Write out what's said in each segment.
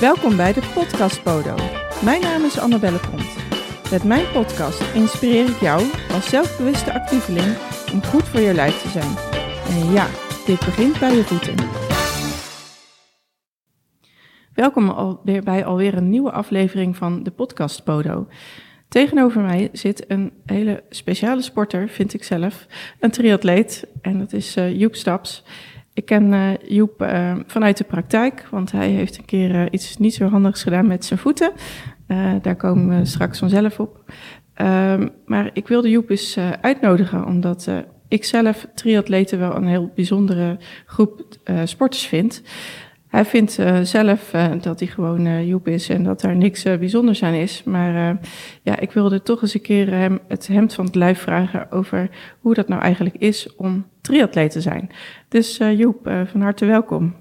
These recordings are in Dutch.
Welkom bij de Podcast Podo. Mijn naam is Annabelle Pont. Met mijn podcast inspireer ik jou als zelfbewuste actieveling om goed voor je lijf te zijn. En ja, dit begint bij je voeten. Welkom alweer bij alweer een nieuwe aflevering van de Podcast Podo. Tegenover mij zit een hele speciale sporter, vind ik zelf. Een triatleet en dat is uh, Joep Staps. Ik ken uh, Joep uh, vanuit de praktijk, want hij heeft een keer uh, iets niet zo handigs gedaan met zijn voeten. daar komen we straks vanzelf op. Ehm, maar ik wilde Joep eens uitnodigen, omdat ik zelf triatleten wel een heel bijzondere groep sporters vind. Hij vindt zelf dat hij gewoon uh, Joep is en dat daar niks bijzonders aan is. Maar ja, ik wilde toch eens een keer hem het hemd van het lijf vragen over hoe dat nou eigenlijk is om triatleet te zijn. Dus Joep, van harte welkom.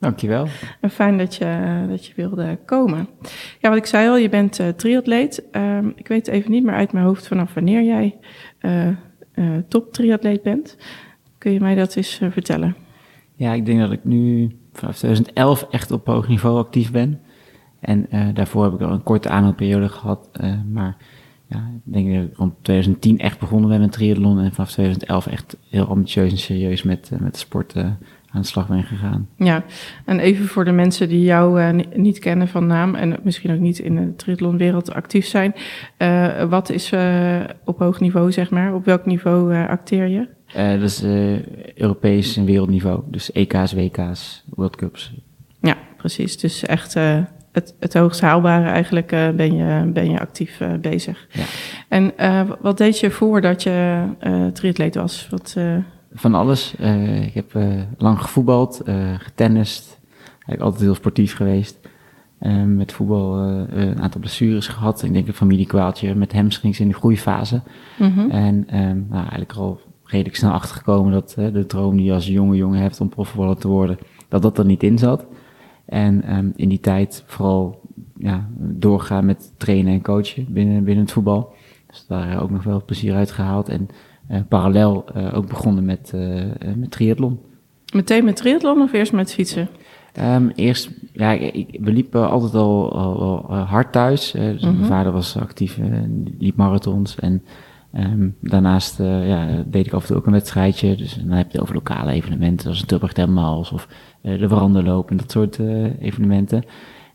Dankjewel. En fijn dat je, dat je wilde komen. Ja, wat ik zei al, je bent triatleet. Ehm, ik weet even niet meer uit mijn hoofd vanaf wanneer jij top triatleet bent. Kun je mij dat eens vertellen? Ja, ik denk dat ik nu vanaf 2011 echt op hoog niveau actief ben. En daarvoor heb ik al een korte aanloopperiode gehad. Maar ja, ik denk dat ik rond 2010 echt begonnen ben met triathlon. En vanaf 2011 echt heel ambitieus en serieus met, uh, met de sport aan de slag ben gegaan. Ja, en even voor de mensen die jou niet kennen van naam en misschien ook niet in de triathlonwereld actief zijn. wat is op hoog niveau, zeg maar? Op welk niveau acteer je? Dat is Europees en wereldniveau. Dus EK's, WK's, World Cups. Ja, precies. Dus echt het, het hoogst haalbare eigenlijk ben, je, ben je actief bezig. Ja. En wat deed je voordat je triatleet was? Wat, Van alles. ik heb lang gevoetbald, getennist. Eigenlijk altijd heel sportief geweest. met voetbal een aantal blessures gehad. Ik denk een familiekwaaltje met hamstrings in de groeifase. Mm -hmm. En um, nou, eigenlijk al redelijk snel achtergekomen dat de droom die je als jonge jongen hebt om profvoetballer te worden, dat dat er niet in zat. En um, in die tijd vooral ja, doorgaan met trainen en coachen binnen, binnen het voetbal. Dus daar ook nog wel plezier uit gehaald. En uh, parallel uh, ook begonnen met, uh, met triathlon. Meteen met triathlon of eerst met fietsen? Um, eerst, ja, ik, we liepen altijd al, al, al hard thuis. dus mm -hmm. Mijn vader was actief, liep marathons en Um, daarnaast ja, deed ik af en toe ook een wedstrijdje. Dus dan heb je over lokale evenementen, zoals een Tilburg Tenmals of de veranderloop en dat soort uh, evenementen.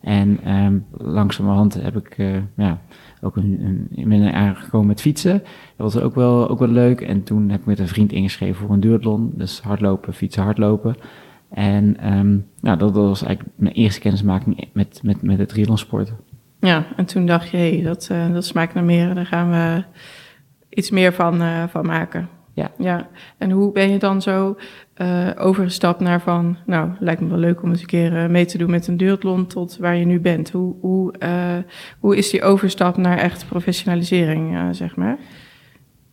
En um, langzamerhand heb ik ja, ook een, een, ben aangekomen met fietsen. Dat was ook wel, ook wel leuk. En toen heb ik met een vriend ingeschreven voor een duathlon. Dus hardlopen, fietsen, hardlopen. En um, nou, dat, was eigenlijk mijn eerste kennismaking met, met, met het triathlonsporten. Ja, en toen dacht je, hé, hey, dat, dat smaakt naar meer. Dan gaan we iets meer van, van maken. Ja. ja. En hoe ben je dan zo uh, overgestapt naar van, nou, lijkt me wel leuk om eens een keer uh, mee te doen met een duurtlon tot waar je nu bent. Hoe, hoe, hoe is die overstap naar echt professionalisering, zeg maar?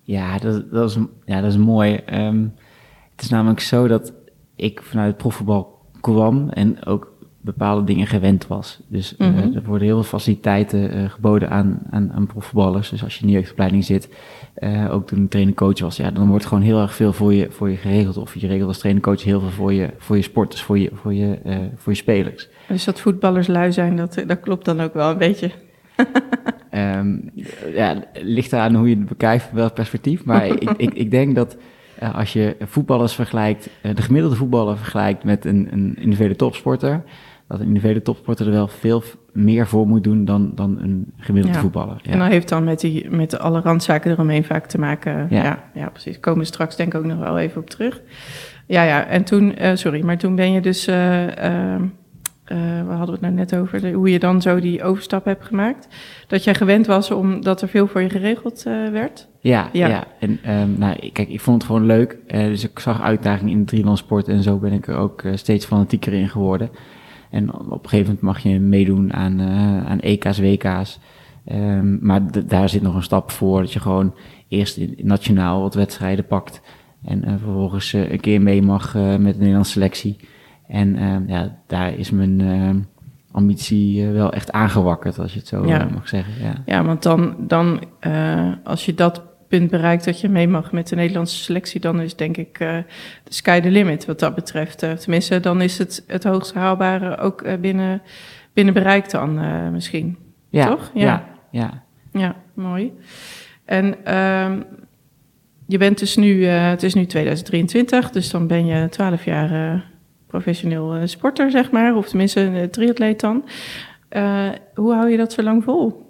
Ja, dat, dat, is, ja, dat is mooi. Um, het is namelijk zo dat ik vanuit het profvoetbal kwam en ook bepaalde dingen gewend was. Dus mm -hmm. uh, er worden heel veel faciliteiten geboden aan, aan, aan profvoetballers. Dus als je in de jeugdopleiding zit, uh, ook toen ik trainer-coach was, ja, dan wordt gewoon heel erg veel voor je, voor je geregeld. Of je regelt als trainer-coach heel veel voor je, voor je sporters, voor je, voor je, voor je spelers. Dus dat voetballers lui zijn, dat, dat klopt dan ook wel een beetje. um, ja, ligt eraan hoe je het bekijkt, welk perspectief. Maar ik, ik, ik denk dat als je voetballers vergelijkt, de gemiddelde voetballer vergelijkt met een, een individuele topsporter, dat een individuele topsporter er wel veel meer voor moet doen dan, dan een gemiddelde ja. voetballer. Ja. En dan heeft dan met, die, met alle randzaken eromheen vaak te maken. Ja, ja, ja precies. Komen we straks denk ik ook nog wel even op terug. Ja, ja. En toen, uh, sorry, maar toen ben je dus, uh, uh, we hadden het nou net over, de, hoe je dan zo die overstap hebt gemaakt. Dat jij gewend was omdat er veel voor je geregeld werd. Ja, ja. ja. En um, nou, kijk, ik vond het gewoon leuk. dus ik zag uitdagingen in de triathlonsport en zo ben ik er ook steeds fanatieker in geworden. En op een gegeven moment mag je meedoen aan, uh, aan EK's, WK's. Um, maar daar zit nog een stap voor dat je gewoon eerst nationaal wat wedstrijden pakt. En uh, vervolgens uh, een keer mee mag met de Nederlandse selectie. En ja, daar is mijn ambitie wel echt aangewakkerd, als je het zo ja. mag zeggen. Ja, ja want dan, dan als je dat punt bereikt dat je mee mag met de Nederlandse selectie, dan is denk ik uh, de sky the limit wat dat betreft. Uh, tenminste, dan is het het hoogst haalbare ook uh, binnen, binnen bereik dan misschien. Ja, Toch? Ja. ja. Ja, ja. mooi. En ehm, je bent dus nu, het is nu 2023, dus dan ben je 12 jaar professioneel sporter, zeg maar, of tenminste een triatleet dan. hoe hou je dat zo lang vol?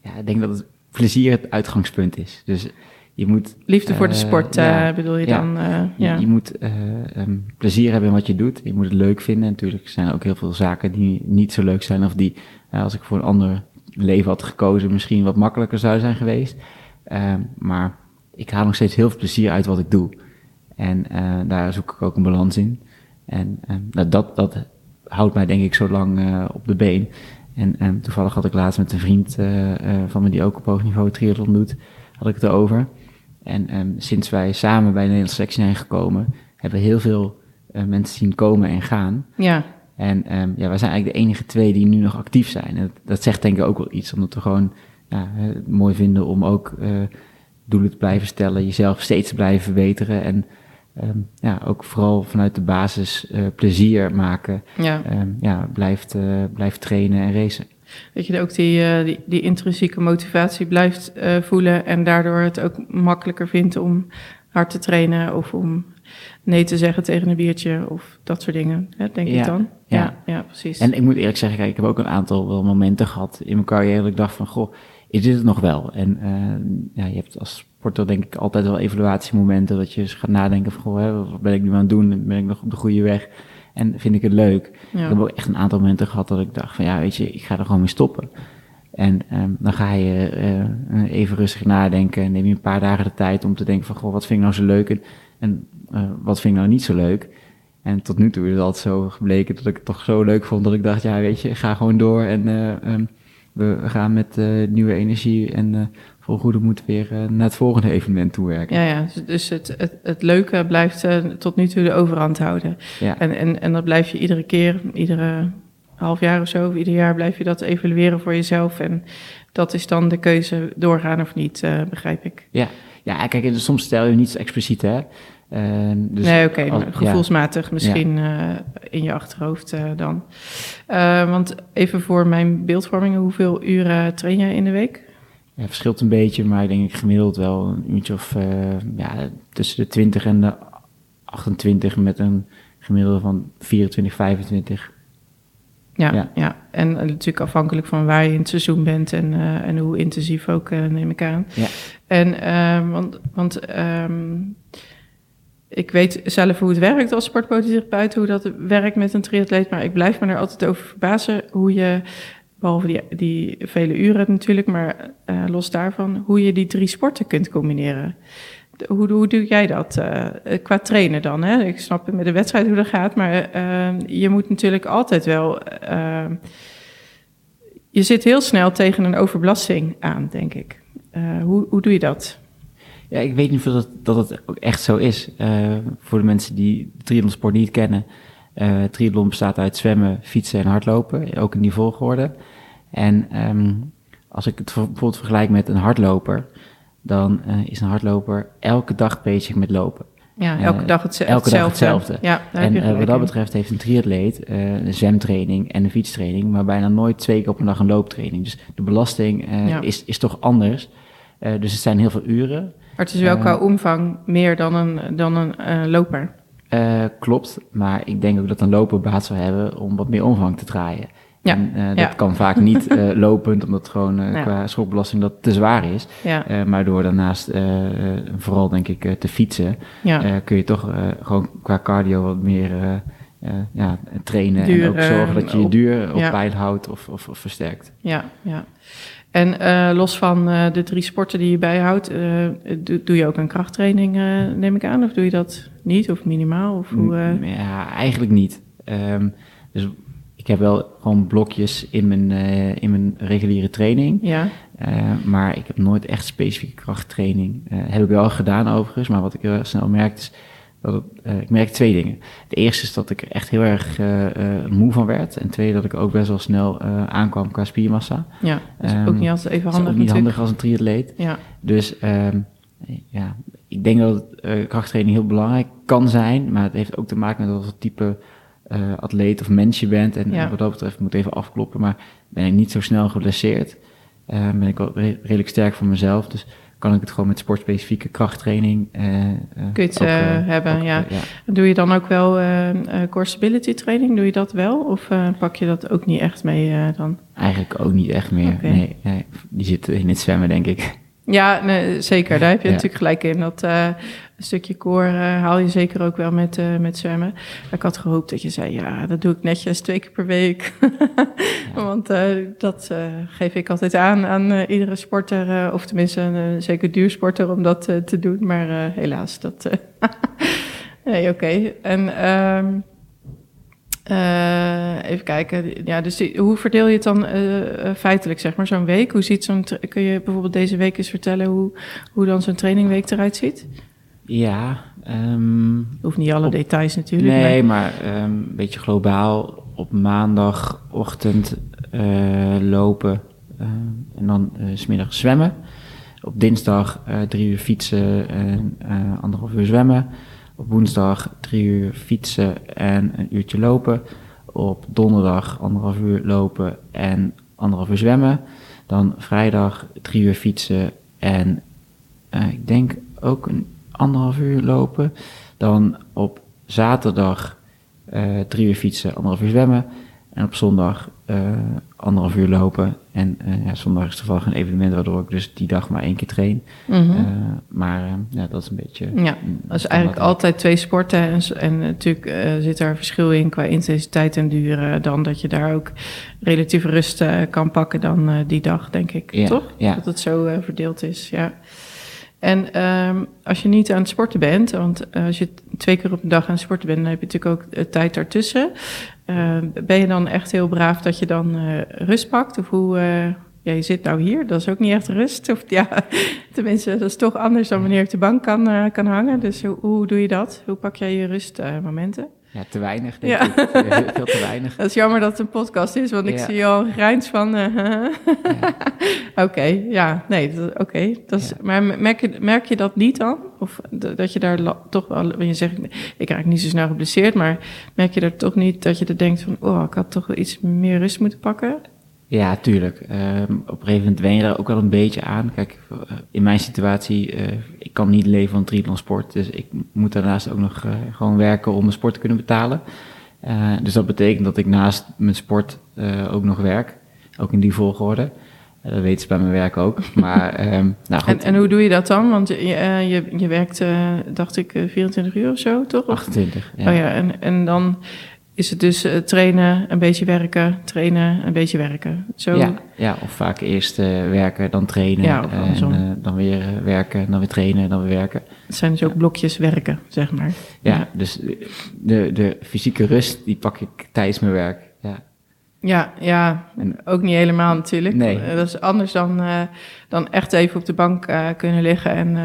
Ja, ik denk dat het plezier het uitgangspunt is. Dus je moet... Liefde voor de sport uh, bedoel je dan? Uh, ja. Je, moet um, plezier hebben in wat je doet. Je moet het leuk vinden. Natuurlijk zijn er ook heel veel zaken die niet zo leuk zijn... of die, als ik voor een ander leven had gekozen... misschien wat makkelijker zou zijn geweest. Uh, maar ik haal nog steeds heel veel plezier uit wat ik doe. En daar zoek ik ook een balans in. En ehm, nou, dat, dat houdt mij denk ik zo lang op de been... En, en toevallig had ik laatst met een vriend uh, uh, van me die ook op hoog niveau triathlon doet, had ik het erover. En um, sinds wij samen bij de Nederlandse selectie zijn gekomen, hebben we heel veel uh, mensen zien komen en gaan. Ja. En um, ja, wij zijn eigenlijk de enige twee die nu nog actief zijn. En dat, dat zegt denk ik ook wel iets, omdat we gewoon ja, het mooi vinden om ook doelen te blijven stellen, jezelf steeds te blijven verbeteren. En um, ja, ook vooral vanuit de basis uh, plezier maken. Ja. Um, ja, blijft, uh, blijft trainen en racen. Dat je ook die, uh, die, die, intrinsieke motivatie blijft voelen en daardoor het ook makkelijker vindt om hard te trainen of om nee te zeggen tegen een biertje of dat soort dingen, hè, denk ja, ik dan. Ja. ja. Ja, precies. En ik moet eerlijk zeggen, kijk, ik heb ook een aantal wel momenten gehad in mijn carrière dat ik dacht van, goh, is dit het nog wel? En ja, je hebt als sporter denk ik altijd wel evaluatiemomenten dat je gaat nadenken van, goh, hè, wat ben ik nu aan het doen? Ben ik nog op de goede weg? En vind ik het leuk? Ja. Ik heb ook echt een aantal momenten gehad dat ik dacht van, ja, weet je, ik ga er gewoon mee stoppen. En um, dan ga je uh, even rustig nadenken en neem je een paar dagen de tijd om te denken van, goh, wat vind ik nou zo leuk en, en uh, wat vind ik nou niet zo leuk? En tot nu toe is het altijd zo gebleken dat ik het toch zo leuk vond dat ik dacht, ja, weet je, ga gewoon door en um, we gaan met nieuwe energie en voor goede moet weer uh, naar het volgende evenement toewerken. Ja, ja. dus het, het, het leuke blijft uh, tot nu toe de overhand houden. Ja. En, en, en dat blijf je iedere keer, iedere half jaar of zo, of ieder jaar blijf je dat evalueren voor jezelf. En dat is dan de keuze doorgaan of niet, uh, begrijp ik. Ja. ja, kijk, soms stel je niet expliciet, hè. Uh, dus nee, oké, okay, gevoelsmatig ja. misschien ja. uh, in je achterhoofd dan. want even voor mijn beeldvorming, hoeveel uren train jij in de week? Ja, verschilt een beetje, maar ik denk ik gemiddeld wel een uurtje of uh, ja, tussen de 20 en de 28 met een gemiddelde van 24, 25. Ja, ja, ja. en natuurlijk afhankelijk van waar je in het seizoen bent en, uh, en hoe intensief ook, uh, neem ik aan. Ja. En uh, want, want um, ik weet zelf hoe het werkt als sportpolytherapeut, hoe dat werkt met een triatleet, maar ik blijf me er altijd over verbazen hoe je Behalve die, die vele uren natuurlijk, maar uh, los daarvan, hoe je die drie sporten kunt combineren. Hoe, hoe doe jij dat? Uh, qua trainen dan, hè? Ik snap met de wedstrijd hoe dat gaat, maar uh, je moet natuurlijk altijd wel... je zit heel snel tegen een overbelasting aan, denk ik. hoe, hoe doe je dat? Ja, ik weet niet of dat, dat het ook echt zo is. voor de mensen die de triathlonsport niet kennen... Uh, triathlon bestaat uit zwemmen, fietsen en hardlopen, ook in die volgorde. En um, als ik het bijvoorbeeld vergelijk met een hardloper, dan uh, is een hardloper elke dag bezig met lopen. Ja, elke uh, dag hetzelfde. Elke dag hetzelfde. Ja, en uh, wat dat betreft heeft een triatleet een zwemtraining en een fietstraining, maar bijna nooit twee keer op een dag een looptraining. Dus de belasting ja. is, is toch anders. dus het zijn heel veel uren. Maar het is wel qua omvang meer dan een, dan een loper. Klopt, maar ik denk ook dat een loper baat zou hebben om wat meer omvang te draaien. Ja. En, uh, dat ja. kan vaak niet uh, lopend, omdat gewoon ja. qua schokbelasting dat te zwaar is. Ja. maar door daarnaast vooral denk ik te fietsen, kun je toch gewoon qua cardio wat meer ja, trainen duur, en ook zorgen dat je je duur op peil houdt of, of, of, versterkt. Ja, ja. En los van de drie sporten die je bijhoudt, doe, doe, je ook een krachttraining, neem ik aan? Of doe je dat niet of minimaal? Of hoe, Ja, eigenlijk niet. Um, dus ik heb wel gewoon blokjes in mijn, in mijn reguliere training. Ja. maar ik heb nooit echt specifieke krachttraining. heb ik wel gedaan overigens, maar wat ik heel snel merk is dat het, ik merk twee dingen. De eerste is dat ik er echt heel erg moe van werd. En twee, dat ik ook best wel snel aankwam qua spiermassa. Ja, dat is um, ook niet altijd even handig is ook niet handig als een triatleet. Ja. Dus um, ja, ik denk dat krachttraining heel belangrijk kan zijn, maar het heeft ook te maken met wat type atleet of mens je bent. En wat dat betreft moet even afkloppen, maar ben ik niet zo snel geblesseerd. ben ik wel redelijk sterk voor mezelf. Dus kan ik het gewoon met sportspecifieke krachttraining. Uh, Kun je het uh, hebben, ja. Doe je dan ook wel core stability training? Doe je dat wel? Of pak je dat ook niet echt mee dan? Eigenlijk ook niet echt meer. Nee, nee, die zit in het zwemmen, denk ik. Ja, nee, zeker. Daar heb je natuurlijk gelijk in. Dat uh, stukje core uh, haal je zeker ook wel met, uh, met zwemmen. Ik had gehoopt dat je zei, ja, dat doe ik netjes twee keer per week. Want dat geef ik altijd aan aan iedere sporter, of tenminste een zeker duursporter, om dat te doen. Maar helaas, dat... nee, oké. En... Um, uh, even kijken. Ja, dus hoe verdeel je het dan uh, feitelijk, zeg maar, zo'n week? Hoe ziet zo'n kun je bijvoorbeeld deze week eens vertellen hoe, hoe dan zo'n trainingweek eruit ziet? Ja, um, hoeft niet alle details natuurlijk. Nee, maar, maar um, een beetje globaal. Op maandagochtend uh, lopen en dan smiddag zwemmen. Op dinsdag drie uur fietsen en anderhalf uur zwemmen. Op woensdag drie uur fietsen en een uurtje lopen. Op donderdag anderhalf uur lopen en anderhalf uur zwemmen. Dan vrijdag drie uur fietsen en uh, ik denk ook een anderhalf uur lopen. Dan op zaterdag uh, drie uur fietsen, anderhalf uur zwemmen. En op zondag uh, anderhalf uur lopen. En uh, ja, zondag is toevallig een evenement waardoor ik dus die dag maar één keer train. Mm -hmm. uh, maar ja, dat is een beetje. Ja, dat is eigenlijk altijd twee sporten. En, en natuurlijk zit er verschil in qua intensiteit en duur. dan dat je daar ook relatief rust kan pakken dan die dag, denk ik. Ja, toch? Ja. Dat het zo verdeeld is. Ja. En um, als je niet aan het sporten bent, want uh, als je twee keer op een dag aan het sporten bent, dan heb je natuurlijk ook uh, tijd daartussen. Uh, ben je dan echt heel braaf dat je dan rust pakt? Of hoe, ja, je zit nou hier, dat is ook niet echt rust. Of ja, tenminste, dat is toch anders dan wanneer je op de bank kan, kan hangen. Dus hoe, hoe, doe je dat? Hoe pak jij je rustmomenten? Ja, te weinig, denk ja. ik. Veel te weinig. Dat is jammer dat het een podcast is, want ik zie al een grijns van... Uh, ja. Oké, okay, ja, nee, oké. Okay, maar merk je, merk je dat niet dan? Of dat je daar toch wel... je zegt, ik raak niet zo snel geblesseerd... maar merk je er toch niet dat je er denkt van... oh, ik had toch wel iets meer rust moeten pakken? Ja, tuurlijk. Um, op een gegeven moment wen je daar ook wel een beetje aan. Kijk, in mijn situatie, uh, ik kan niet leven van triathlon sport. Dus ik moet daarnaast ook nog uh, gewoon werken om mijn sport te kunnen betalen. Uh, dus dat betekent dat ik naast mijn sport ook nog werk. Ook in die volgorde. dat weten ze bij mijn werk ook. Maar, um, nou goed. En, en, hoe doe je dat dan? Want je, je, je werkt, dacht ik, 24 uur of zo, toch? 28, ja. Oh ja, en, en dan is het dus uh, trainen, een beetje werken, trainen, een beetje werken. Zo. Ja, ja, of vaak eerst uh, werken, dan trainen, ja, en uh, dan weer werken, dan weer trainen, dan weer werken. Het zijn dus ook blokjes werken, zeg maar. Ja, ja, dus de, de fysieke rust, die pak ik tijdens mijn werk, ja. Ja, ja, en, ook niet helemaal natuurlijk. Nee. Dat is anders dan, dan echt even op de bank kunnen liggen en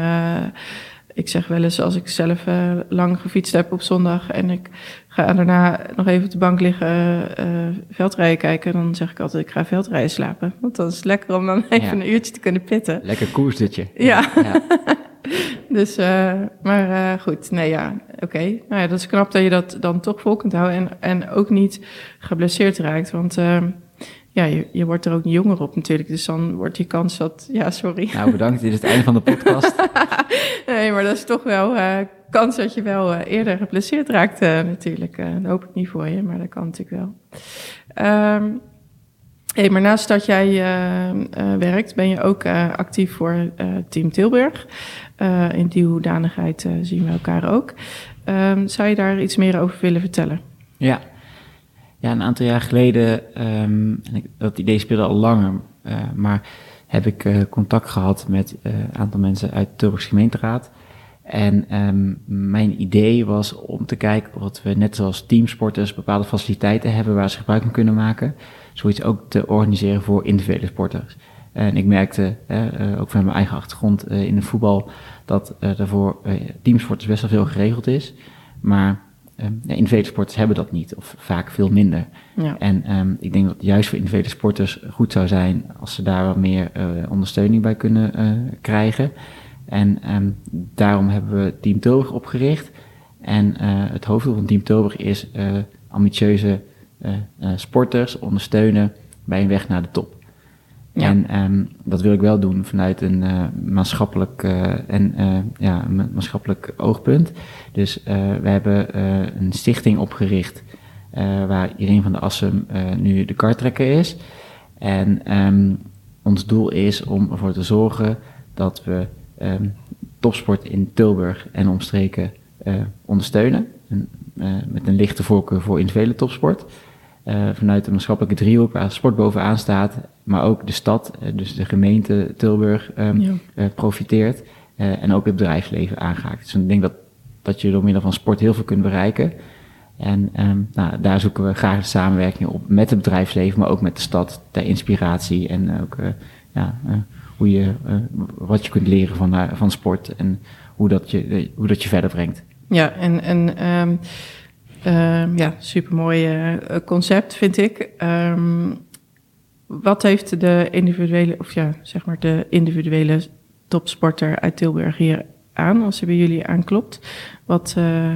ik zeg wel eens als ik zelf uh, lang gefietst heb op zondag en ik ga daarna nog even op de bank liggen uh, veldrijden kijken, dan zeg ik altijd ik ga veldrijden slapen. Want dan is het lekker om dan even ja. een uurtje te kunnen pitten. Lekker koersdutje. Ja. ja. dus, uh, maar goed, nee ja, oké. Okay. Nou ja, dat is knap dat je dat dan toch vol kunt houden en, en ook niet geblesseerd raakt, want ja, je, je wordt er ook jonger op natuurlijk. Dus dan wordt die kans dat... Ja, sorry. Nou, bedankt. Dit is het einde van de podcast. nee, maar dat is toch wel uh, kans dat je wel uh, eerder geblesseerd raakt uh, natuurlijk. dat hoop ik niet voor je, maar dat kan natuurlijk wel. Um, hey, maar naast dat jij werkt, ben je ook actief voor Team Tilburg. in die hoedanigheid zien we elkaar ook. Um, zou je daar iets meer over willen vertellen? Ja, ja, een aantal jaar geleden, um, en ik, dat idee speelde al langer, uh, maar heb ik uh, contact gehad met uh, een aantal mensen uit de Tilburgse gemeenteraad. En um, mijn idee was om te kijken of we net zoals teamsporters bepaalde faciliteiten hebben waar ze gebruik van kunnen maken. Zoiets ook te organiseren voor individuele sporters. En ik merkte, ook van mijn eigen achtergrond in de voetbal, dat er voor teamsporters best wel veel geregeld is. Maar Um, ja, individuele sporters hebben dat niet, of vaak veel minder. Ja. En um, ik denk dat het juist voor individuele sporters goed zou zijn als ze daar wat meer uh, ondersteuning bij kunnen uh, krijgen. En ehm, daarom hebben we Team Tilburg opgericht. En het hoofddoel van Team Tilburg is ambitieuze sporters ondersteunen bij een weg naar de top. En um, dat wil ik wel doen vanuit een uh, maatschappelijk, uh, en, uh, ja, maatschappelijk oogpunt. Dus we hebben een stichting opgericht waar iedereen van de Assem nu de kartrekker is. En um, ons doel is om ervoor te zorgen dat we um, topsport in Tilburg en omstreken ondersteunen. En, met een lichte voorkeur voor individuele topsport. Vanuit de maatschappelijke driehoek waar sport bovenaan staat, maar ook de stad, uh, dus de gemeente Tilburg, um, ja. uh, profiteert en ook het bedrijfsleven aangaat. Dus ik denk dat, dat je door middel van sport heel veel kunt bereiken. En um, nou, daar zoeken we graag de samenwerking op met het bedrijfsleven, maar ook met de stad ter inspiratie en ook ja, hoe je, wat je kunt leren van, van sport en hoe dat je, hoe dat je verder brengt. Ja, en, en um ja, supermooi concept, vind ik. Wat heeft de individuele, of ja, zeg maar de individuele topsporter uit Tilburg hier aan, als hij bij jullie aanklopt? Wat, uh,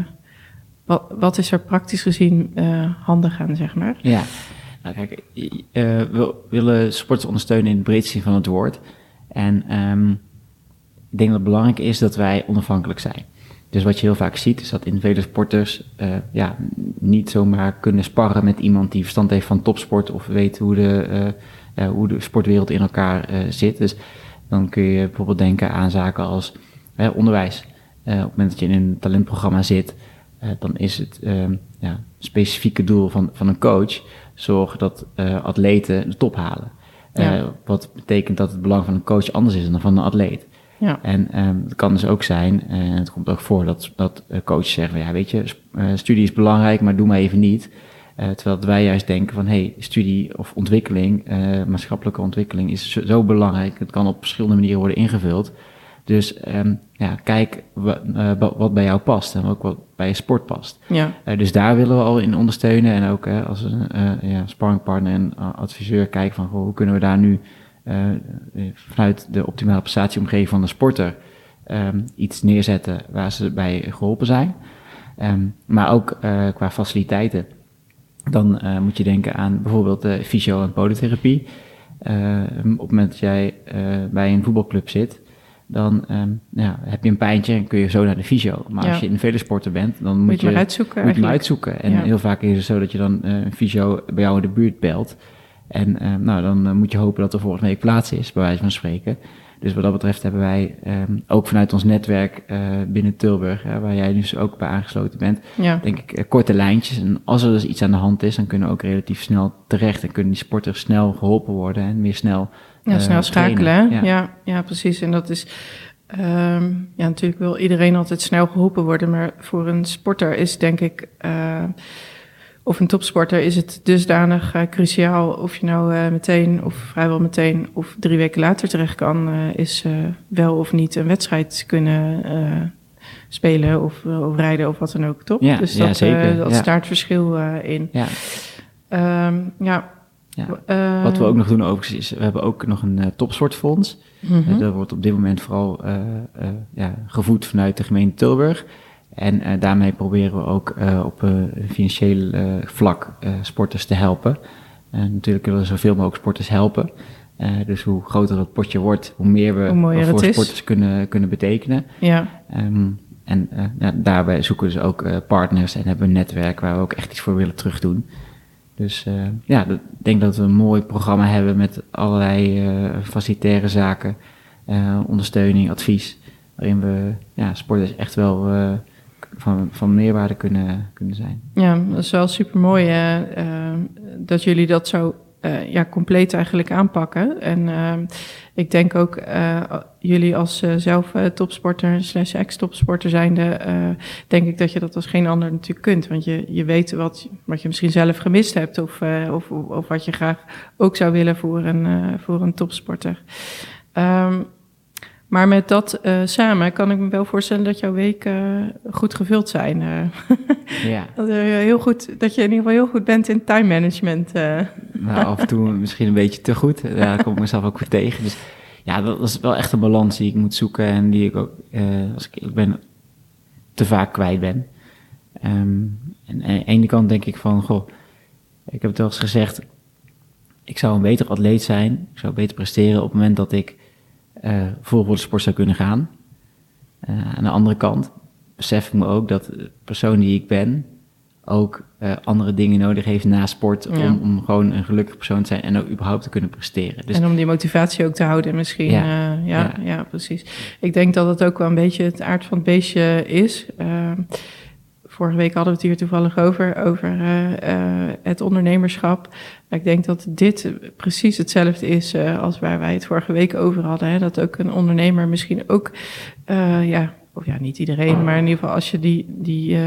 wat, is er praktisch gezien handig aan, zeg maar? Ja, nou, kijk, we willen sporters ondersteunen in het breedste zin van het woord. En um, ik denk dat het belangrijk is dat wij onafhankelijk zijn. Dus wat je heel vaak ziet, is dat vele sporters uh, ja, niet zomaar kunnen sparren met iemand die verstand heeft van topsport of weet hoe de, uh, uh, hoe de sportwereld in elkaar zit. Dus dan kun je bijvoorbeeld denken aan zaken als onderwijs. op het moment dat je in een talentprogramma zit, dan is het ja, specifieke doel van, van een coach zorgen dat atleten de top halen. Ja. wat betekent dat het belang van een coach anders is dan van een atleet. Ja. En um, het kan dus ook zijn, en het komt ook voor dat, dat eh, coaches zeggen, ja weet je, uh, studie is belangrijk, maar doe maar even niet. Uh, terwijl wij juist denken van, hé, hey, studie of ontwikkeling, uh, maatschappelijke ontwikkeling is zo, zo, belangrijk. Het kan op verschillende manieren worden ingevuld. Dus um, ja, kijk wat bij jou past en ook wat bij je sport past. Ja. dus daar willen we al in ondersteunen en ook als een ja, sparringpartner en adviseur kijken van, goh, hoe kunnen we daar nu uh, vanuit de optimale prestatieomgeving van de sporter um, iets neerzetten waar ze bij geholpen zijn. Um, maar ook uh, qua faciliteiten. Dan moet je denken aan bijvoorbeeld de fysio- en podotherapie. op het moment dat jij bij een voetbalclub zit, dan um, ja, heb je een pijntje en kun je zo naar de fysio. Maar ja. als je in vele sporten bent, dan moet, moet je, je uitzoeken. Moet je uitzoeken. En ja. heel vaak is het zo dat je dan een fysio bij jou in de buurt belt. En uh, nou, dan uh, moet je hopen dat er volgende week plaats is, bij wijze van spreken. Dus wat dat betreft hebben wij um, ook vanuit ons netwerk uh, binnen Tilburg, waar jij dus ook bij aangesloten bent, ja. denk ik korte lijntjes. En als er dus iets aan de hand is, dan kunnen we ook relatief snel terecht en kunnen die sporters snel geholpen worden en meer snel. Ja, snel schakelen. Ja. ja. Ja, precies. En dat is. Um, ja, natuurlijk wil iedereen altijd snel geholpen worden, maar voor een sporter is denk ik of een topsporter is het dusdanig uh, cruciaal of je nou uh, meteen of vrijwel meteen of drie weken later terecht kan, uh, is wel of niet een wedstrijd kunnen spelen of, of, rijden of wat dan ook, toch? Ja, dus dat, ja, zeker. dat ja. verschil in. Ja. Um, ja. Ja. Wat we ook nog doen overigens is, we hebben ook nog een topsportfonds. Mm -hmm. dat wordt op dit moment vooral ja, gevoed vanuit de gemeente Tilburg. En uh, daarmee proberen we ook uh, op uh, financieel vlak sporters te helpen. natuurlijk willen we zoveel mogelijk sporters helpen. dus hoe groter dat potje wordt, hoe meer we hoe voor sporters kunnen, kunnen betekenen. Ja. Um, en ja, daarbij zoeken we dus ook partners en hebben we een netwerk waar we ook echt iets voor willen terugdoen. Dus ja, ik denk dat we een mooi programma hebben met allerlei facilitaire zaken, ondersteuning, advies. Waarin we ja, sporters echt wel van, van meerwaarde kunnen, kunnen zijn. Ja, dat is wel super mooi uh, uh, dat jullie dat zo uh, ja, compleet eigenlijk aanpakken. En ik denk ook jullie als zelf topsporter slash ex-topsporter zijnde, denk ik dat je dat als geen ander natuurlijk kunt. Want je, je weet wat, wat je misschien zelf gemist hebt of, of, of wat je graag ook zou willen voor een, voor een topsporter. Um, maar met dat uh, samen kan ik me wel voorstellen dat jouw weken uh, goed gevuld zijn. Uh. ja. dat, heel goed, dat je in ieder geval heel goed bent in time management. nou, af en toe misschien een beetje te goed. Daar kom ik mezelf ook tegen. Dus ja, dat is wel echt een balans die ik moet zoeken en die ik ook, als ik, ik ben, te vaak kwijt ben. Ehm, en aan de ene kant denk ik van, goh, ik heb het wel eens gezegd, ik zou een beter atleet zijn, ik zou beter presteren op het moment dat ik uh, voor de sport zou kunnen gaan. Uh, aan de andere kant besef ik me ook dat de persoon die ik ben ook uh, andere dingen nodig heeft na sport om, om gewoon een gelukkig persoon te zijn en ook überhaupt te kunnen presteren. Dus, en om die motivatie ook te houden misschien. Ja, ja, ja, ja. precies. Ik denk dat het ook wel een beetje het aard van het beestje is. Vorige week hadden we het hier toevallig over, over uh, uh, het ondernemerschap. Ik denk dat dit precies hetzelfde is uh, als waar wij het vorige week over hadden. Hè? Dat ook een ondernemer misschien ook, ja, of ja, niet iedereen, maar in ieder geval als je die, die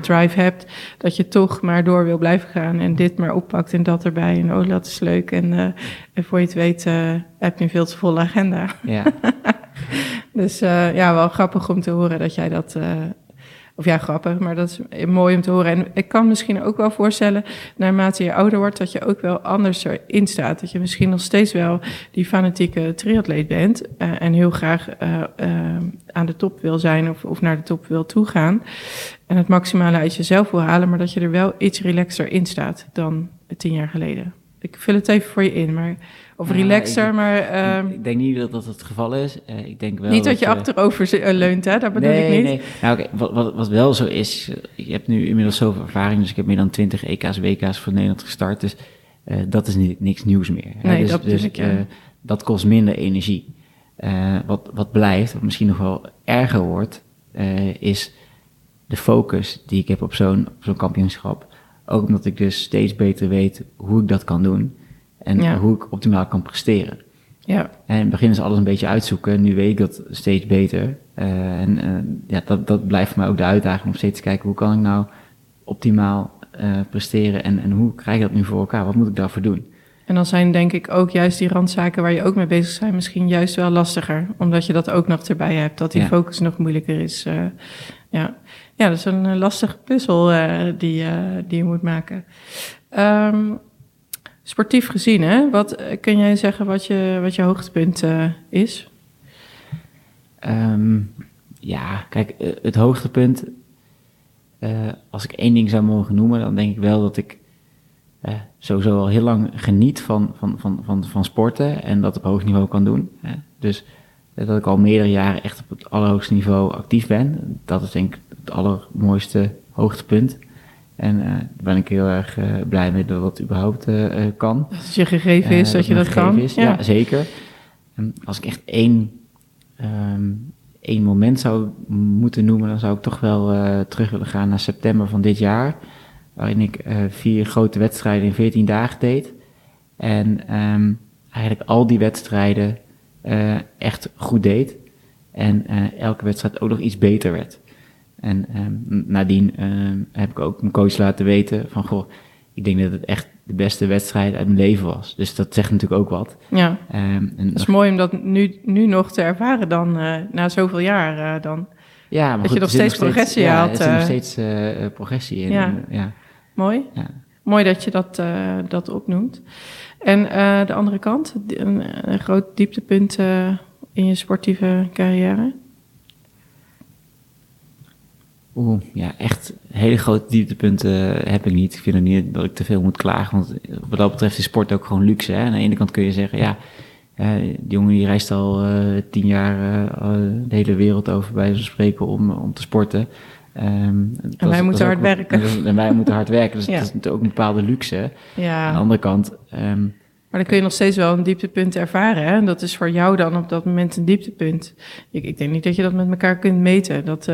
drive hebt, dat je toch maar door wil blijven gaan en dit maar oppakt en dat erbij. En oh, dat is leuk. En, en voor je het weet heb je een veel te volle agenda. Ja. dus ja, wel grappig om te horen dat jij dat of ja, grappig, maar dat is mooi om te horen. En ik kan misschien ook wel voorstellen, naarmate je ouder wordt, dat je ook wel anders erin staat. Dat je misschien nog steeds wel die fanatieke triatleet bent uh, en heel graag uh, uh, aan de top wil zijn of, of naar de top wil toegaan. En het maximale uit jezelf wil halen, maar dat je er wel iets relaxer in staat dan tien jaar geleden. Ik vul het even voor je in, maar of relaxer, maar... Uh, ik denk niet dat dat het geval is. Uh, ik denk wel niet dat, je achterover uh, leunt, hè? Dat bedoel nee, ik niet. Nee, nou, okay. wat, wat, wat, wel zo is, je hebt nu inmiddels zoveel ervaring, dus ik heb meer dan 20 EK's, WK's voor Nederland gestart, dus uh, dat is niet, niks nieuws meer. Nee, dus, dat dus, ik, dat kost minder energie. wat, wat blijft, wat misschien nog wel erger wordt, is de focus die ik heb op zo'n zo'n kampioenschap. Ook omdat ik dus steeds beter weet hoe ik dat kan doen. En hoe ik optimaal kan presteren. Ja. En in het begin is alles een beetje uitzoeken. Nu weet ik dat steeds beter. Uh, en uh, ja, dat, dat blijft voor mij ook de uitdaging om steeds te kijken hoe kan ik nou optimaal uh, presteren en, en hoe krijg ik dat nu voor elkaar? Wat moet ik daarvoor doen? En dan zijn denk ik ook juist die randzaken waar je ook mee bezig bent misschien juist wel lastiger. Omdat je dat ook nog erbij hebt, dat die focus nog moeilijker is. ja. Ja, dat is een lastige puzzel die, die je moet maken. Um, Sportief gezien, hè? Wat, eh, kun jij zeggen wat je, wat je hoogtepunt is? Um, ja, kijk, eh, het hoogtepunt, als ik één ding zou mogen noemen, dan denk ik wel dat ik sowieso al heel lang geniet van, van, van, van, van sporten en dat op hoog niveau kan doen. Hè. Dus dat ik al meerdere jaren echt op het allerhoogste niveau actief ben, dat is denk ik het allermooiste hoogtepunt. En uh, daar ben ik heel erg uh, blij mee dat dat überhaupt uh, kan. Dat het je gegeven is, dat, je dat kan. Is. Ja. ja. zeker. En als ik echt één, um, één moment zou moeten noemen, dan zou ik toch wel terug willen gaan naar september van dit jaar. Waarin ik vier grote wedstrijden in 14 dagen deed. En um, eigenlijk al die wedstrijden echt goed deed. En elke wedstrijd ook nog iets beter werd. En um, nadien um, heb ik ook mijn coach laten weten van, goh, ik denk dat het echt de beste wedstrijd uit mijn leven was. Dus dat zegt natuurlijk ook wat. Ja, um, en het is mooi om dat nu, nu nog te ervaren dan, uh, na zoveel jaar uh, dan. Ja, maar dat goed, je nog steeds progressie ja, haalt. Er zit nog steeds uh, progressie in. Ja, en, ja. mooi. Ja. Mooi dat je dat, dat opnoemt. En de andere kant, een, een groot dieptepunt in je sportieve carrière? Oeh, ja, echt hele grote dieptepunten heb ik niet. Ik vind het niet dat ik te veel moet klagen, want wat dat betreft is sport ook gewoon luxe. Hè? Aan de ene kant kun je zeggen, ja, die jongen die reist al tien jaar de hele wereld over bij zo'n spreken om, om te sporten. Um, en wij moeten hard werken. En wij moeten hard werken, dus ja. dat is ook een bepaalde luxe. Ja. Aan de andere kant... Um, maar dan kun je nog steeds wel een dieptepunt ervaren. Hè? Dat is voor jou dan op dat moment een dieptepunt. Ik, ik denk niet dat je dat met elkaar kunt meten. Dat,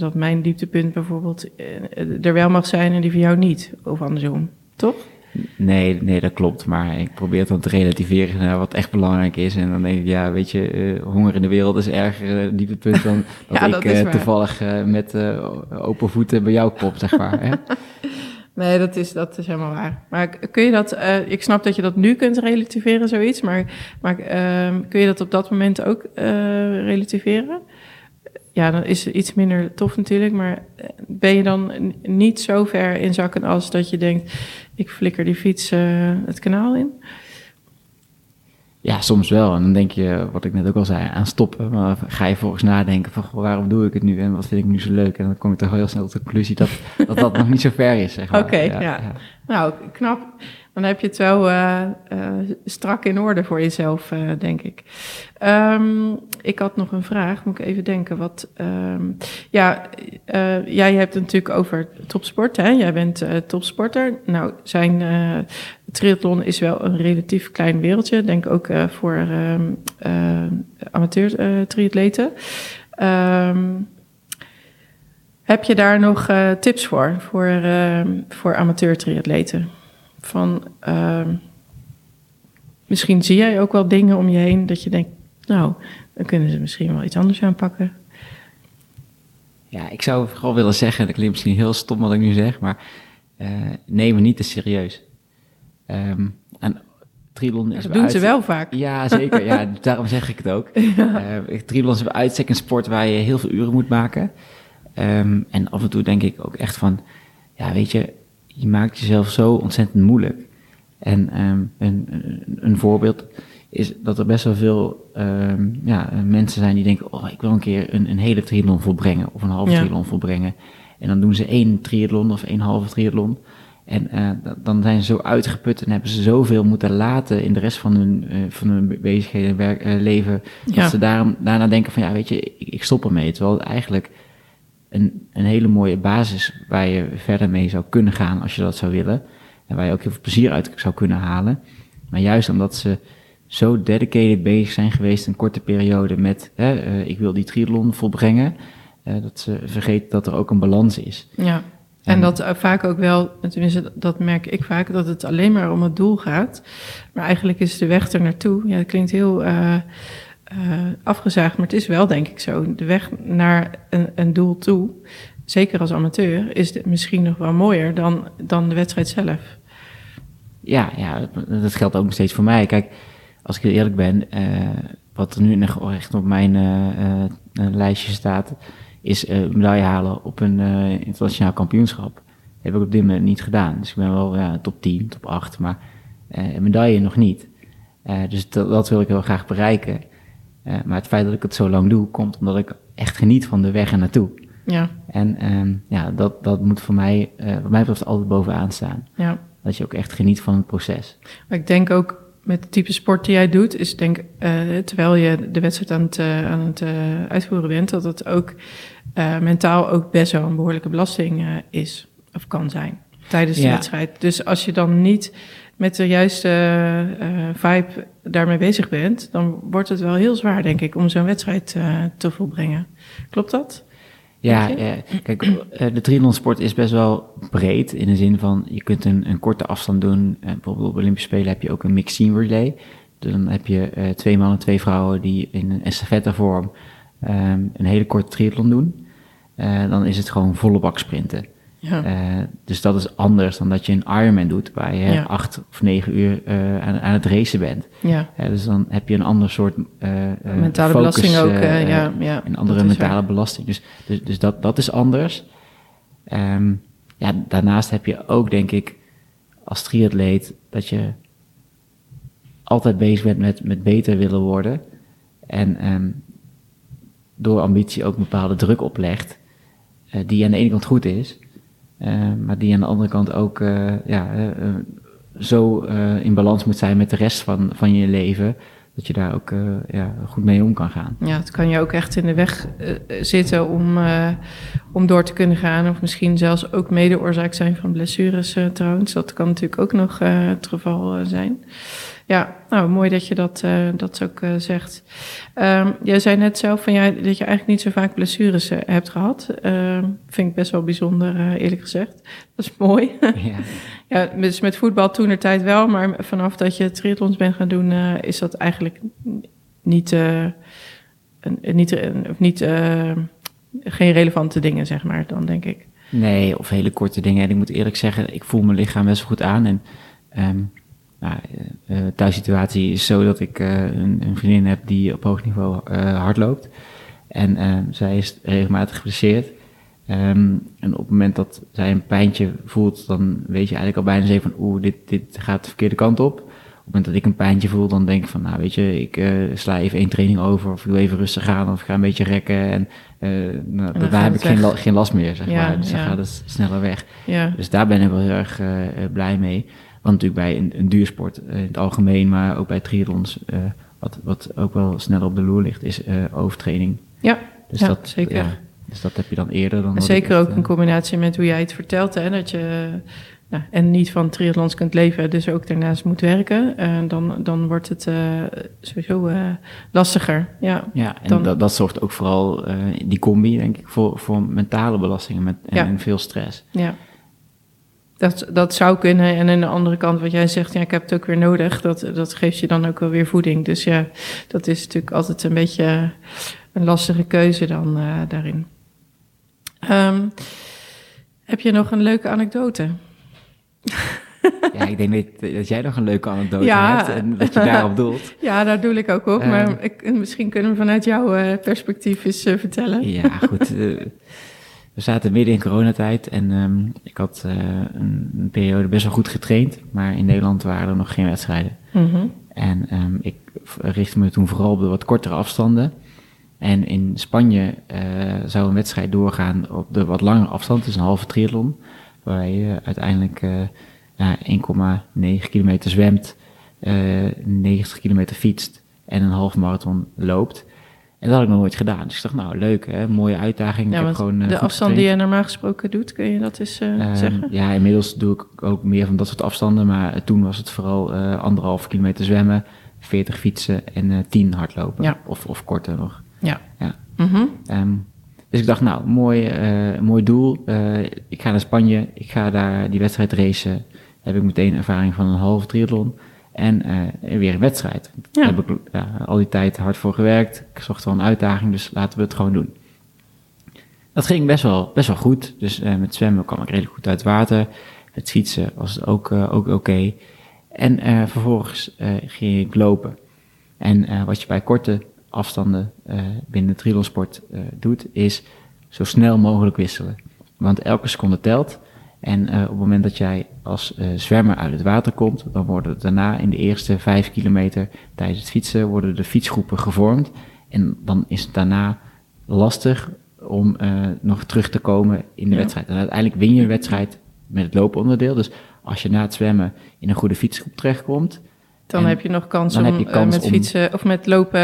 dat mijn dieptepunt bijvoorbeeld eh, er wel mag zijn en die voor jou niet. Of andersom, toch? Nee, nee, dat klopt. Maar ik probeer het dan te relativeren naar wat echt belangrijk is. En dan denk ik, ja, weet je, uh, honger in de wereld is erger uh, dieptepunt dan dat ja, ik dat uh, toevallig met open voeten bij jou kop, zeg maar. hè? Nee, dat is, dat is helemaal waar. Maar kun je dat, ik snap dat je dat nu kunt relativeren, zoiets. Maar, maar ehm, kun je dat op dat moment ook relativeren? Ja, dan is het iets minder tof natuurlijk. Maar eh, ben je dan niet zo ver in zakken als dat je denkt: ik flikker die fiets uh, het kanaal in? Ja, soms wel. En dan denk je, wat ik net ook al zei, aan stoppen. Maar ga je volgens nadenken van, waarom doe ik het nu en wat vind ik nu zo leuk? En dan kom je toch heel snel tot de conclusie dat dat, dat nog niet zo ver is, zeg maar. Oké, ja, Nou, knap. Dan heb je het wel uh, uh, strak in orde voor jezelf, uh, denk ik. Um, ik had nog een vraag, moet ik even denken. Wat, um, ja, jij hebt het natuurlijk over topsport, hè? Jij bent topsporter. Nou, zijn triathlon is wel een relatief klein wereldje. Denk ook voor um, amateur triatleten. heb je daar nog tips voor, voor, voor amateur triatleten? Van, uh, misschien zie jij ook wel dingen om je heen dat je denkt, nou, dan kunnen ze misschien wel iets anders aanpakken. Ja, ik zou vooral willen zeggen, dat klinkt misschien heel stom wat ik nu zeg, maar uh, neem me niet te serieus. Um, en triathlon is dat doen ze wel vaak. Ja, zeker. ja, daarom zeg ik het ook. Ja. Uh, triathlon is bij uitstek een sport waar je heel veel uren moet maken. Um, en af en toe denk ik ook echt van, ja, weet je, je maakt jezelf zo ontzettend moeilijk. En um, een, een, voorbeeld is dat er best wel veel um, ja, mensen zijn die denken: Oh, ik wil een keer een, een hele triathlon volbrengen of een halve ja. triathlon volbrengen. En dan doen ze één triathlon of één halve triathlon. En uh, dan zijn ze zo uitgeput en hebben ze zoveel moeten laten in de rest van hun, uh, van hun bezigheden, werk, uh, leven. Ja. Dat ze daarom, daarna denken van ja, weet je, ik, ik stop ermee. Terwijl het eigenlijk een, een hele mooie basis waar je verder mee zou kunnen gaan als je dat zou willen. En waar je ook heel veel plezier uit zou kunnen halen. Maar juist omdat ze zo dedicated bezig zijn geweest een korte periode met hè, uh, ik wil die triathlon volbrengen, uh, dat ze vergeten dat er ook een balans is. Ja. En, en dat uh, vaak ook wel, tenminste dat merk ik vaak, dat het alleen maar om het doel gaat. Maar eigenlijk is de weg er naartoe. Ja, dat klinkt heel uh, afgezaagd, maar het is wel denk ik zo. De weg naar een, een doel toe, zeker als amateur, is misschien nog wel mooier dan, dan de wedstrijd zelf. Ja, ja, dat geldt ook nog steeds voor mij. Kijk, als ik heel eerlijk ben, uh, wat er nu echt op mijn uh, lijstje staat, is medaille halen op een internationaal kampioenschap. Dat heb ik op dit moment niet gedaan. Dus ik ben wel ja, top 10, top 8, maar medaille nog niet. dus dat, dat wil ik heel graag bereiken. Uh, maar het feit dat ik het zo lang doe, komt omdat ik echt geniet van de weg er naartoe. Ja. En um, ja, dat, dat moet voor mij, uh, wat mij betreft, altijd bovenaan staan. Ja. Dat je ook echt geniet van het proces. Maar ik denk ook met het type sport die jij doet, is denk, uh, terwijl je de wedstrijd aan het, aan het uitvoeren bent, dat het ook mentaal ook best wel een behoorlijke belasting is of kan zijn tijdens de ja. wedstrijd. Dus als je dan niet met de juiste vibe daarmee bezig bent, dan wordt het wel heel zwaar, denk ik, om zo'n wedstrijd uh, te volbrengen. Klopt dat? Ja, kijk, de triathlonsport is best wel breed in de zin van je kunt een, een korte afstand doen. bijvoorbeeld op Olympische Spelen heb je ook een mixed team relay. Dus dan heb je twee mannen, twee vrouwen die in een estafette vorm um, een hele korte triathlon doen. Dan is het gewoon volle bak sprinten. Ja. Uh, dus dat is anders dan dat je een Ironman doet, waar je ja. acht of negen uur uh, aan, aan, het racen bent. Ja. Uh, dus dan heb je een ander soort mentale focus, belasting ook. ja, ja, een andere mentale waar. belasting. Dus, dus, dus, dat, dat is anders. Um, ja, daarnaast heb je ook, denk ik, als triatleet, dat je altijd bezig bent met, met beter willen worden. En um, door ambitie ook een bepaalde druk oplegt, die aan de ene kant goed is. Uh, maar die aan de andere kant ook uh, ja, uh, zo in balans moet zijn met de rest van, van je leven. Dat je daar ook ja, goed mee om kan gaan. Ja, het kan je ook echt in de weg zitten om, om door te kunnen gaan. Of misschien zelfs ook mede oorzaak zijn van blessures trouwens. Dat kan natuurlijk ook nog het geval zijn. Ja, nou mooi dat je dat, uh, dat ook uh, zegt. Um, jij zei net zelf van, ja, dat je eigenlijk niet zo vaak blessures uh, hebt gehad. vind ik best wel bijzonder, eerlijk gezegd. Dat is mooi. Ja. ja, dus met voetbal toen er tijd wel, maar vanaf dat je triathlons bent gaan doen, is dat eigenlijk niet, niet, niet geen relevante dingen, zeg maar, dan denk ik. Nee, of hele korte dingen. En ik moet eerlijk zeggen, ik voel mijn lichaam best wel goed aan en... Um, nou, uh, thuissituatie is zo dat ik uh, een, een, vriendin heb die op hoog niveau uh, hard loopt. En zij is regelmatig geblesseerd. Um, en op het moment dat zij een pijntje voelt, dan weet je eigenlijk al bijna zeker van oeh, dit, dit gaat de verkeerde kant op. het moment dat ik een pijntje voel, dan denk ik van, nou weet je, ik sla even één training over, of ik doe even rustig aan, of ik ga een beetje rekken. En, nou, en heb ik geen, geen, last meer, zeg maar. Dus dan gaat het sneller weg. Ja. Dus daar ben ik wel heel erg blij mee. Want natuurlijk bij een, een duursport in het algemeen, maar ook bij triathlons, wat, wat ook wel sneller op de loer ligt, is overtraining. Ja, dus dat, zeker. Dus dat heb je dan eerder dan. Zeker ook in combinatie met hoe jij het vertelt, hè, dat je nou, en niet van triathlons kunt leven, dus ook daarnaast moet werken, uh, dan, dan wordt het uh, sowieso uh, lastiger. Ja, ja en dat, dat zorgt ook vooral, die combi, denk ik, voor, voor mentale belastingen met, en, ja. en veel stress. Ja. Dat, dat zou kunnen. En aan de andere kant, wat jij zegt, ja, ik heb het ook weer nodig. Dat, dat geeft je dan ook wel weer voeding. Dus ja, dat is natuurlijk altijd een beetje een lastige keuze dan uh, daarin. Um, heb je nog een leuke anekdote? Ja, ik denk dat, dat jij nog een leuke anekdote hebt en dat je daarop doelt. Ja, daar doe ik ook op. maar ehm, ik, misschien kunnen we vanuit jouw uh, perspectief eens uh, vertellen. Ja, goed. we zaten midden in coronatijd en um, ik had uh, een, een, periode best wel goed getraind. Maar in Nederland waren er nog geen wedstrijden. Mm -hmm. En um, ik richtte me toen vooral op de wat kortere afstanden. En in Spanje uh, zou een wedstrijd doorgaan op de wat langere afstand, dus een halve triathlon. Waar je uiteindelijk uh, 1,9 kilometer zwemt, uh, 90 kilometer fietst en een half marathon loopt. En dat had ik nog nooit gedaan. Dus ik dacht, nou leuk, hè? mooie uitdaging. Ja, ik heb gewoon, uh, de afstand die je normaal gesproken doet, kun je dat eens uh, zeggen? Ja, inmiddels doe ik ook meer van dat soort afstanden. Maar toen was het vooral anderhalf kilometer zwemmen, 40 fietsen en 10 hardlopen. Ja. Of, of korter nog. Ja. ja. -hmm. um, dus ik dacht, nou, mooi, mooi doel. ik ga naar Spanje, ik ga daar die wedstrijd racen. Heb ik meteen ervaring van een halve triathlon. En uh, weer een wedstrijd. Daar heb ik ja, al die tijd hard voor gewerkt. Ik zocht wel een uitdaging, dus laten we het gewoon doen. Dat ging best wel, best wel goed. Dus uh, met zwemmen kwam ik redelijk goed uit water. Met fietsen was het ook, ook oké. Okay. En vervolgens ging ik lopen. En wat je bij korte afstanden binnen de triathlonsport doet, is zo snel mogelijk wisselen. Want elke seconde telt. En op het moment dat jij als uh, zwemmer uit het water komt, dan worden daarna in de eerste vijf kilometer tijdens het fietsen worden de fietsgroepen gevormd. En dan is het daarna lastig om uh, nog terug te komen in de ja. wedstrijd. En uiteindelijk win je de wedstrijd met het looponderdeel. Dus als je na het zwemmen in een goede fietsgroep terechtkomt. Dan heb je nog kans om kans met fietsen of met lopen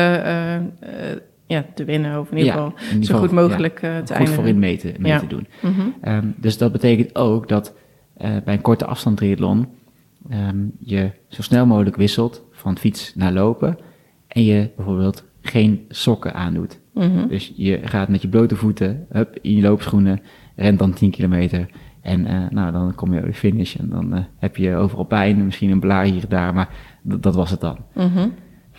ja, te winnen. Of in ieder geval ja, zo goed mogelijk ja, te goed voor in mee te, mee te doen. Mm -hmm. um, dus dat betekent ook dat uh, bij een korte afstand triathlon um, je zo snel mogelijk wisselt van fiets naar lopen. En je bijvoorbeeld geen sokken aandoet. Mm -hmm. Dus je gaat met je blote voeten, hup, in je loopschoenen, rent dan 10 kilometer. En uh, nou, dan kom je over de finish en dan heb je overal pijn, misschien een blaar hier en daar, maar dat was het dan. Mm -hmm.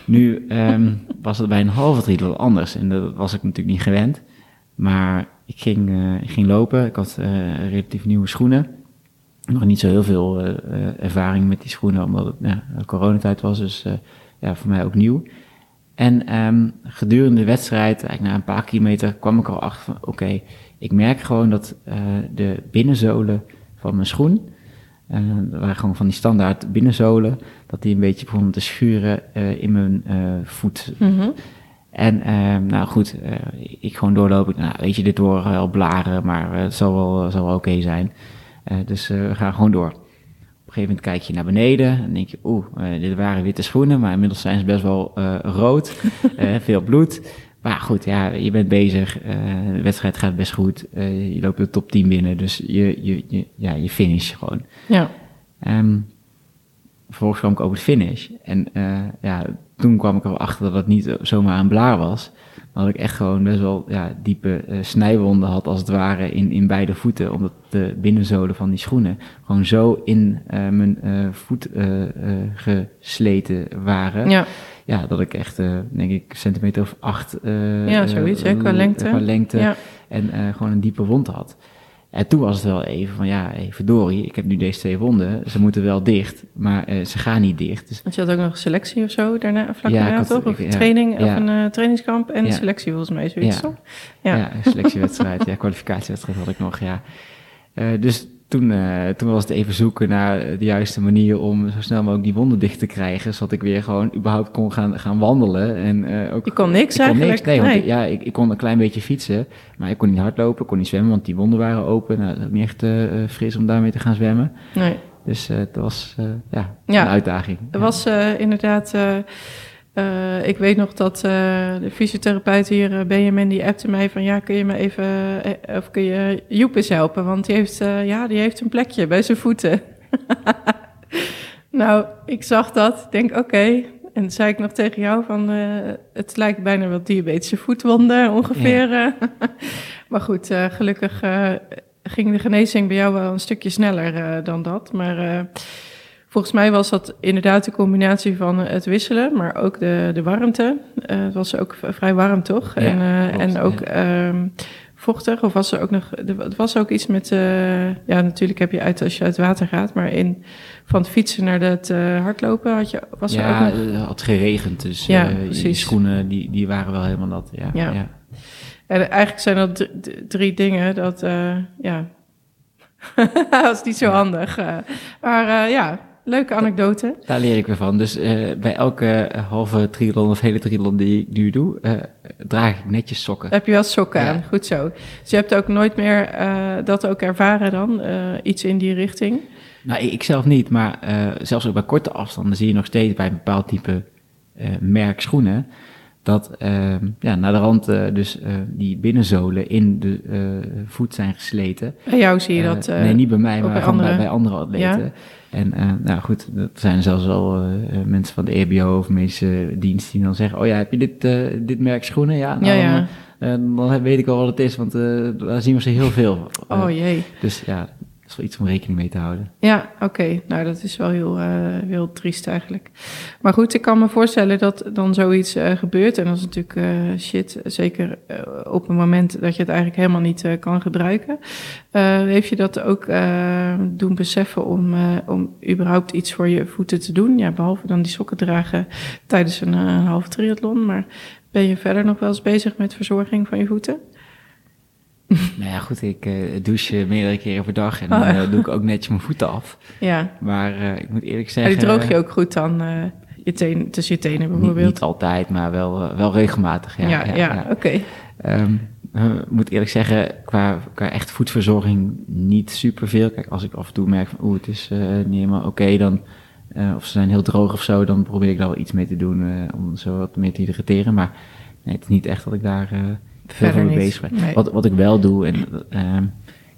Nu um, was het bij een halve triathlon anders en dat was ik natuurlijk niet gewend. Maar ik ging, uh, ik ging lopen, ik had relatief nieuwe schoenen. Nog niet zo heel veel uh, ervaring met die schoenen, omdat het ja, coronatijd was, dus ja, voor mij ook nieuw. En um, gedurende de wedstrijd, eigenlijk na een paar kilometer, kwam ik al achter van oké, okay, ik merk gewoon dat de binnenzolen van mijn schoen, er waren gewoon van die standaard binnenzolen, dat die een beetje begonnen te schuren in mijn voet. Mm -hmm. En ehm, nou goed, ik gewoon doorlopen. Nou, weet je, dit door wel blaren, maar het zal wel, zal wel oké okay zijn. Dus we gaan gewoon door. Op een gegeven moment kijk je naar beneden en denk je, oeh, dit waren witte schoenen, maar inmiddels zijn ze best wel rood, veel bloed. Maar goed, ja, je bent bezig. Uh, de wedstrijd gaat best goed. Je loopt de top 10 binnen. Dus je, je, je, ja, je finish gewoon. Ja. Um, vervolgens kwam ik over de finish. En ja, toen kwam ik erachter dat het niet zomaar een blaar was. Maar dat ik echt gewoon best wel ja, diepe snijwonden had, als het ware, in, in beide voeten. Omdat de binnenzolen van die schoenen gewoon zo in mijn voet gesleten waren. Ja ja, dat ik echt, denk ik, centimeter of acht... Ja, zoiets, hè, qua lengte. Qua lengte ja. en gewoon een diepe wond had. En toen was het wel even van, ja, hey, verdorie, ik heb nu deze twee wonden. Ze moeten wel dicht, maar ze gaan niet dicht. Dus... Want je had ook nog selectie of zo daarna, vlak ja, daarna, toch? Of ik, training, ja. of een trainingskamp en selectie volgens mij, zoiets, ja. Ja, ja selectiewedstrijd, ja, kwalificatiewedstrijd had ik nog, ja. dus toen, uh, toen was het even zoeken naar de juiste manier om zo snel mogelijk die wonden dicht te krijgen. Zodat ik weer gewoon überhaupt kon gaan, gaan wandelen. En, uh, ook, je kon niks ik eigenlijk? Kon niks, nee, Want, ja, ik, ik kon een klein beetje fietsen. Maar ik kon niet hardlopen, ik kon niet zwemmen, want die wonden waren open. Nou, dat was niet echt uh, fris om daarmee te gaan zwemmen. Nee. Dus het was ja, ja, een uitdaging. Het was inderdaad... Uh, ik weet nog dat uh, de fysiotherapeut hier, uh, Benjamin, die appte mij van... ja, kun je me even, of kun je Joep eens helpen? Want die heeft, ja, die heeft een plekje bij zijn voeten. nou, ik zag dat, denk oké. En zei ik nog tegen jou van, het lijkt bijna wel diabetische voetwonden ongeveer. maar goed, gelukkig ging de genezing bij jou wel een stukje sneller dan dat. Maar... Volgens mij was dat inderdaad de combinatie van het wisselen, maar ook de, de warmte. Uh, het was ook vrij warm, toch? Ja, en, uh, en ook ja. um, vochtig. Of was er ook nog. Er was ook iets met. Uh, ja, natuurlijk heb je uit als je uit water gaat. Maar in, van het fietsen naar het hardlopen had je. Was ja, er ook nog... het had geregend. Dus ja, die schoenen die, die waren wel helemaal nat. Ja, ja. En eigenlijk zijn dat drie dingen dat. ja. dat was niet zo handig. maar ja, leuke anekdote. Daar leer ik weer van. Dus uh, bij elke halve triathlon of hele triathlon die ik nu doe, uh, draag ik netjes sokken. Heb je wel sokken aan, goed zo. Dus je hebt ook nooit meer uh, dat ook ervaren dan, iets in die richting? Nou, ik, zelf niet, maar zelfs ook bij korte afstanden zie je nog steeds bij een bepaald type merk schoenen dat uh, ja, naar de rand uh, dus uh, die binnenzolen in de voet zijn gesleten. Bij jou zie je dat? nee, niet bij mij, maar bij andere, bij andere atleten. Ja? En nou goed, dat zijn zelfs al mensen van de EBO of medische dienst die dan zeggen... oh ja, heb je dit, dit merk schoenen? Ja, nou, ja, ja. Dan, dan, weet ik al wat het is, want daar zien we ze heel veel. Oh jee. Dus ja, is wel iets om rekening mee te houden. Ja, oké. Nou, dat is wel heel, uh, heel triest eigenlijk. Maar goed, ik kan me voorstellen dat dan zoiets uh, gebeurt. En dat is natuurlijk uh, shit. Zeker op een moment dat je het eigenlijk helemaal niet kan gebruiken. heeft je dat ook doen beseffen om, om überhaupt iets voor je voeten te doen? Ja, behalve dan die sokken dragen tijdens een, een halve triathlon. Maar ben je verder nog wel eens bezig met verzorging van je voeten? nou ja, goed, ik uh, douche meerdere keren per dag en dan uh, doe ik ook netjes mijn voeten af. Ja. Maar uh, ik moet eerlijk zeggen... Ja, die droog je ook goed dan, je teen, tussen je tenen bijvoorbeeld? Niet, niet altijd, maar wel, wel regelmatig, ja. Ja, ja, ja. oké. Okay. Um, ik moet eerlijk zeggen, qua, qua echt voetverzorging niet superveel. Kijk, als ik af en toe merk van, oeh, het is niet helemaal oké, okay, dan... of ze zijn heel droog of zo, dan probeer ik daar wel iets mee te doen om zo wat meer te hydrateren. Maar nee, het is niet echt dat ik daar veel mee bezig ben. Wat, wat ik wel doe, en uh,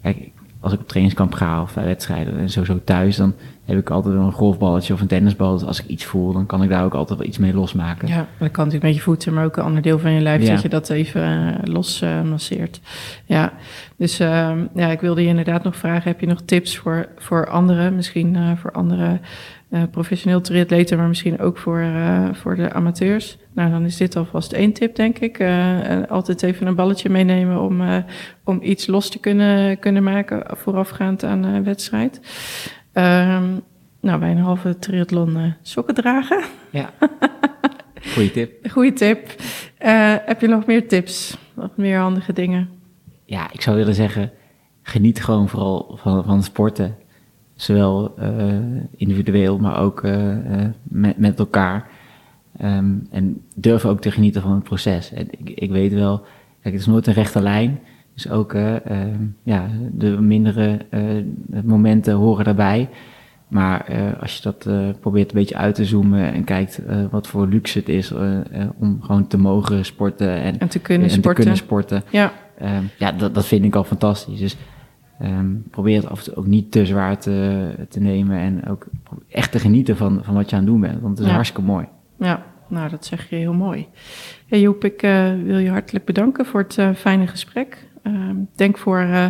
kijk, als ik op trainingskamp ga of bij wedstrijden en zo, zo thuis, dan heb ik altijd een golfballetje of een tennisbal. Dus als ik iets voel, dan kan ik daar ook altijd wel iets mee losmaken. Ja, dat kan natuurlijk met je voeten, maar ook een ander deel van je lijf, ja. dat je dat even uh, los uh, masseert. Ja, dus uh, ja, ik wilde je inderdaad nog vragen, heb je nog tips voor, voor anderen, misschien uh, voor andere uh, professioneel triatleten, maar misschien ook voor, uh, voor de amateurs. Nou, dan is dit alvast één tip, denk ik. Uh, altijd even een balletje meenemen om, om iets los te kunnen, kunnen maken voorafgaand aan een wedstrijd. Um, nou, bij een halve triathlon sokken dragen. Ja, goeie tip. Goeie tip. heb je nog meer tips? Nog meer handige dingen? Ja, ik zou willen zeggen, geniet gewoon vooral van, van sporten. Zowel uh, individueel, maar ook uh, met, met elkaar. Um, en durf ook te genieten van het proces. En ik, ik weet wel, kijk, het is nooit een rechte lijn. Dus ook uh, ja, de mindere momenten horen daarbij. Maar als je dat probeert een beetje uit te zoomen en kijkt wat voor luxe het is om gewoon te mogen sporten en, en te kunnen en sporten. Te kunnen sporten. Ja, um, ja dat, dat vind ik al fantastisch. Dus Um, probeer het af en toe ook niet te zwaar te, te nemen en ook echt te genieten van, van wat je aan het doen bent, want het is ja. hartstikke mooi. Ja, nou dat zeg je heel mooi. Hey Joep, ik uh, wil je hartelijk bedanken voor het uh, fijne gesprek. Ik uh, denk voor uh,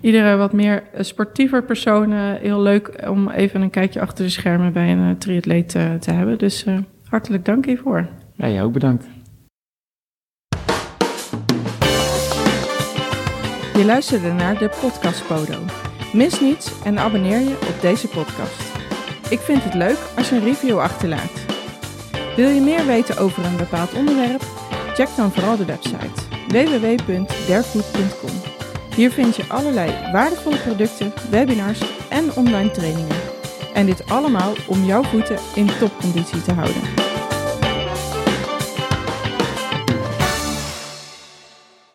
iedere wat meer sportiever persoon heel leuk om even een kijkje achter de schermen bij een triatleet te hebben. Dus hartelijk dank hiervoor. Ja, jij ook bedankt. Je luisterde naar de Podcast Podo. Mis niets en abonneer je op deze podcast. Ik vind het leuk als je een review achterlaat. Wil je meer weten over een bepaald onderwerp? Check dan vooral de website www.derfood.com. Hier vind je allerlei waardevolle producten, webinars en online trainingen. En dit allemaal om jouw voeten in topconditie te houden.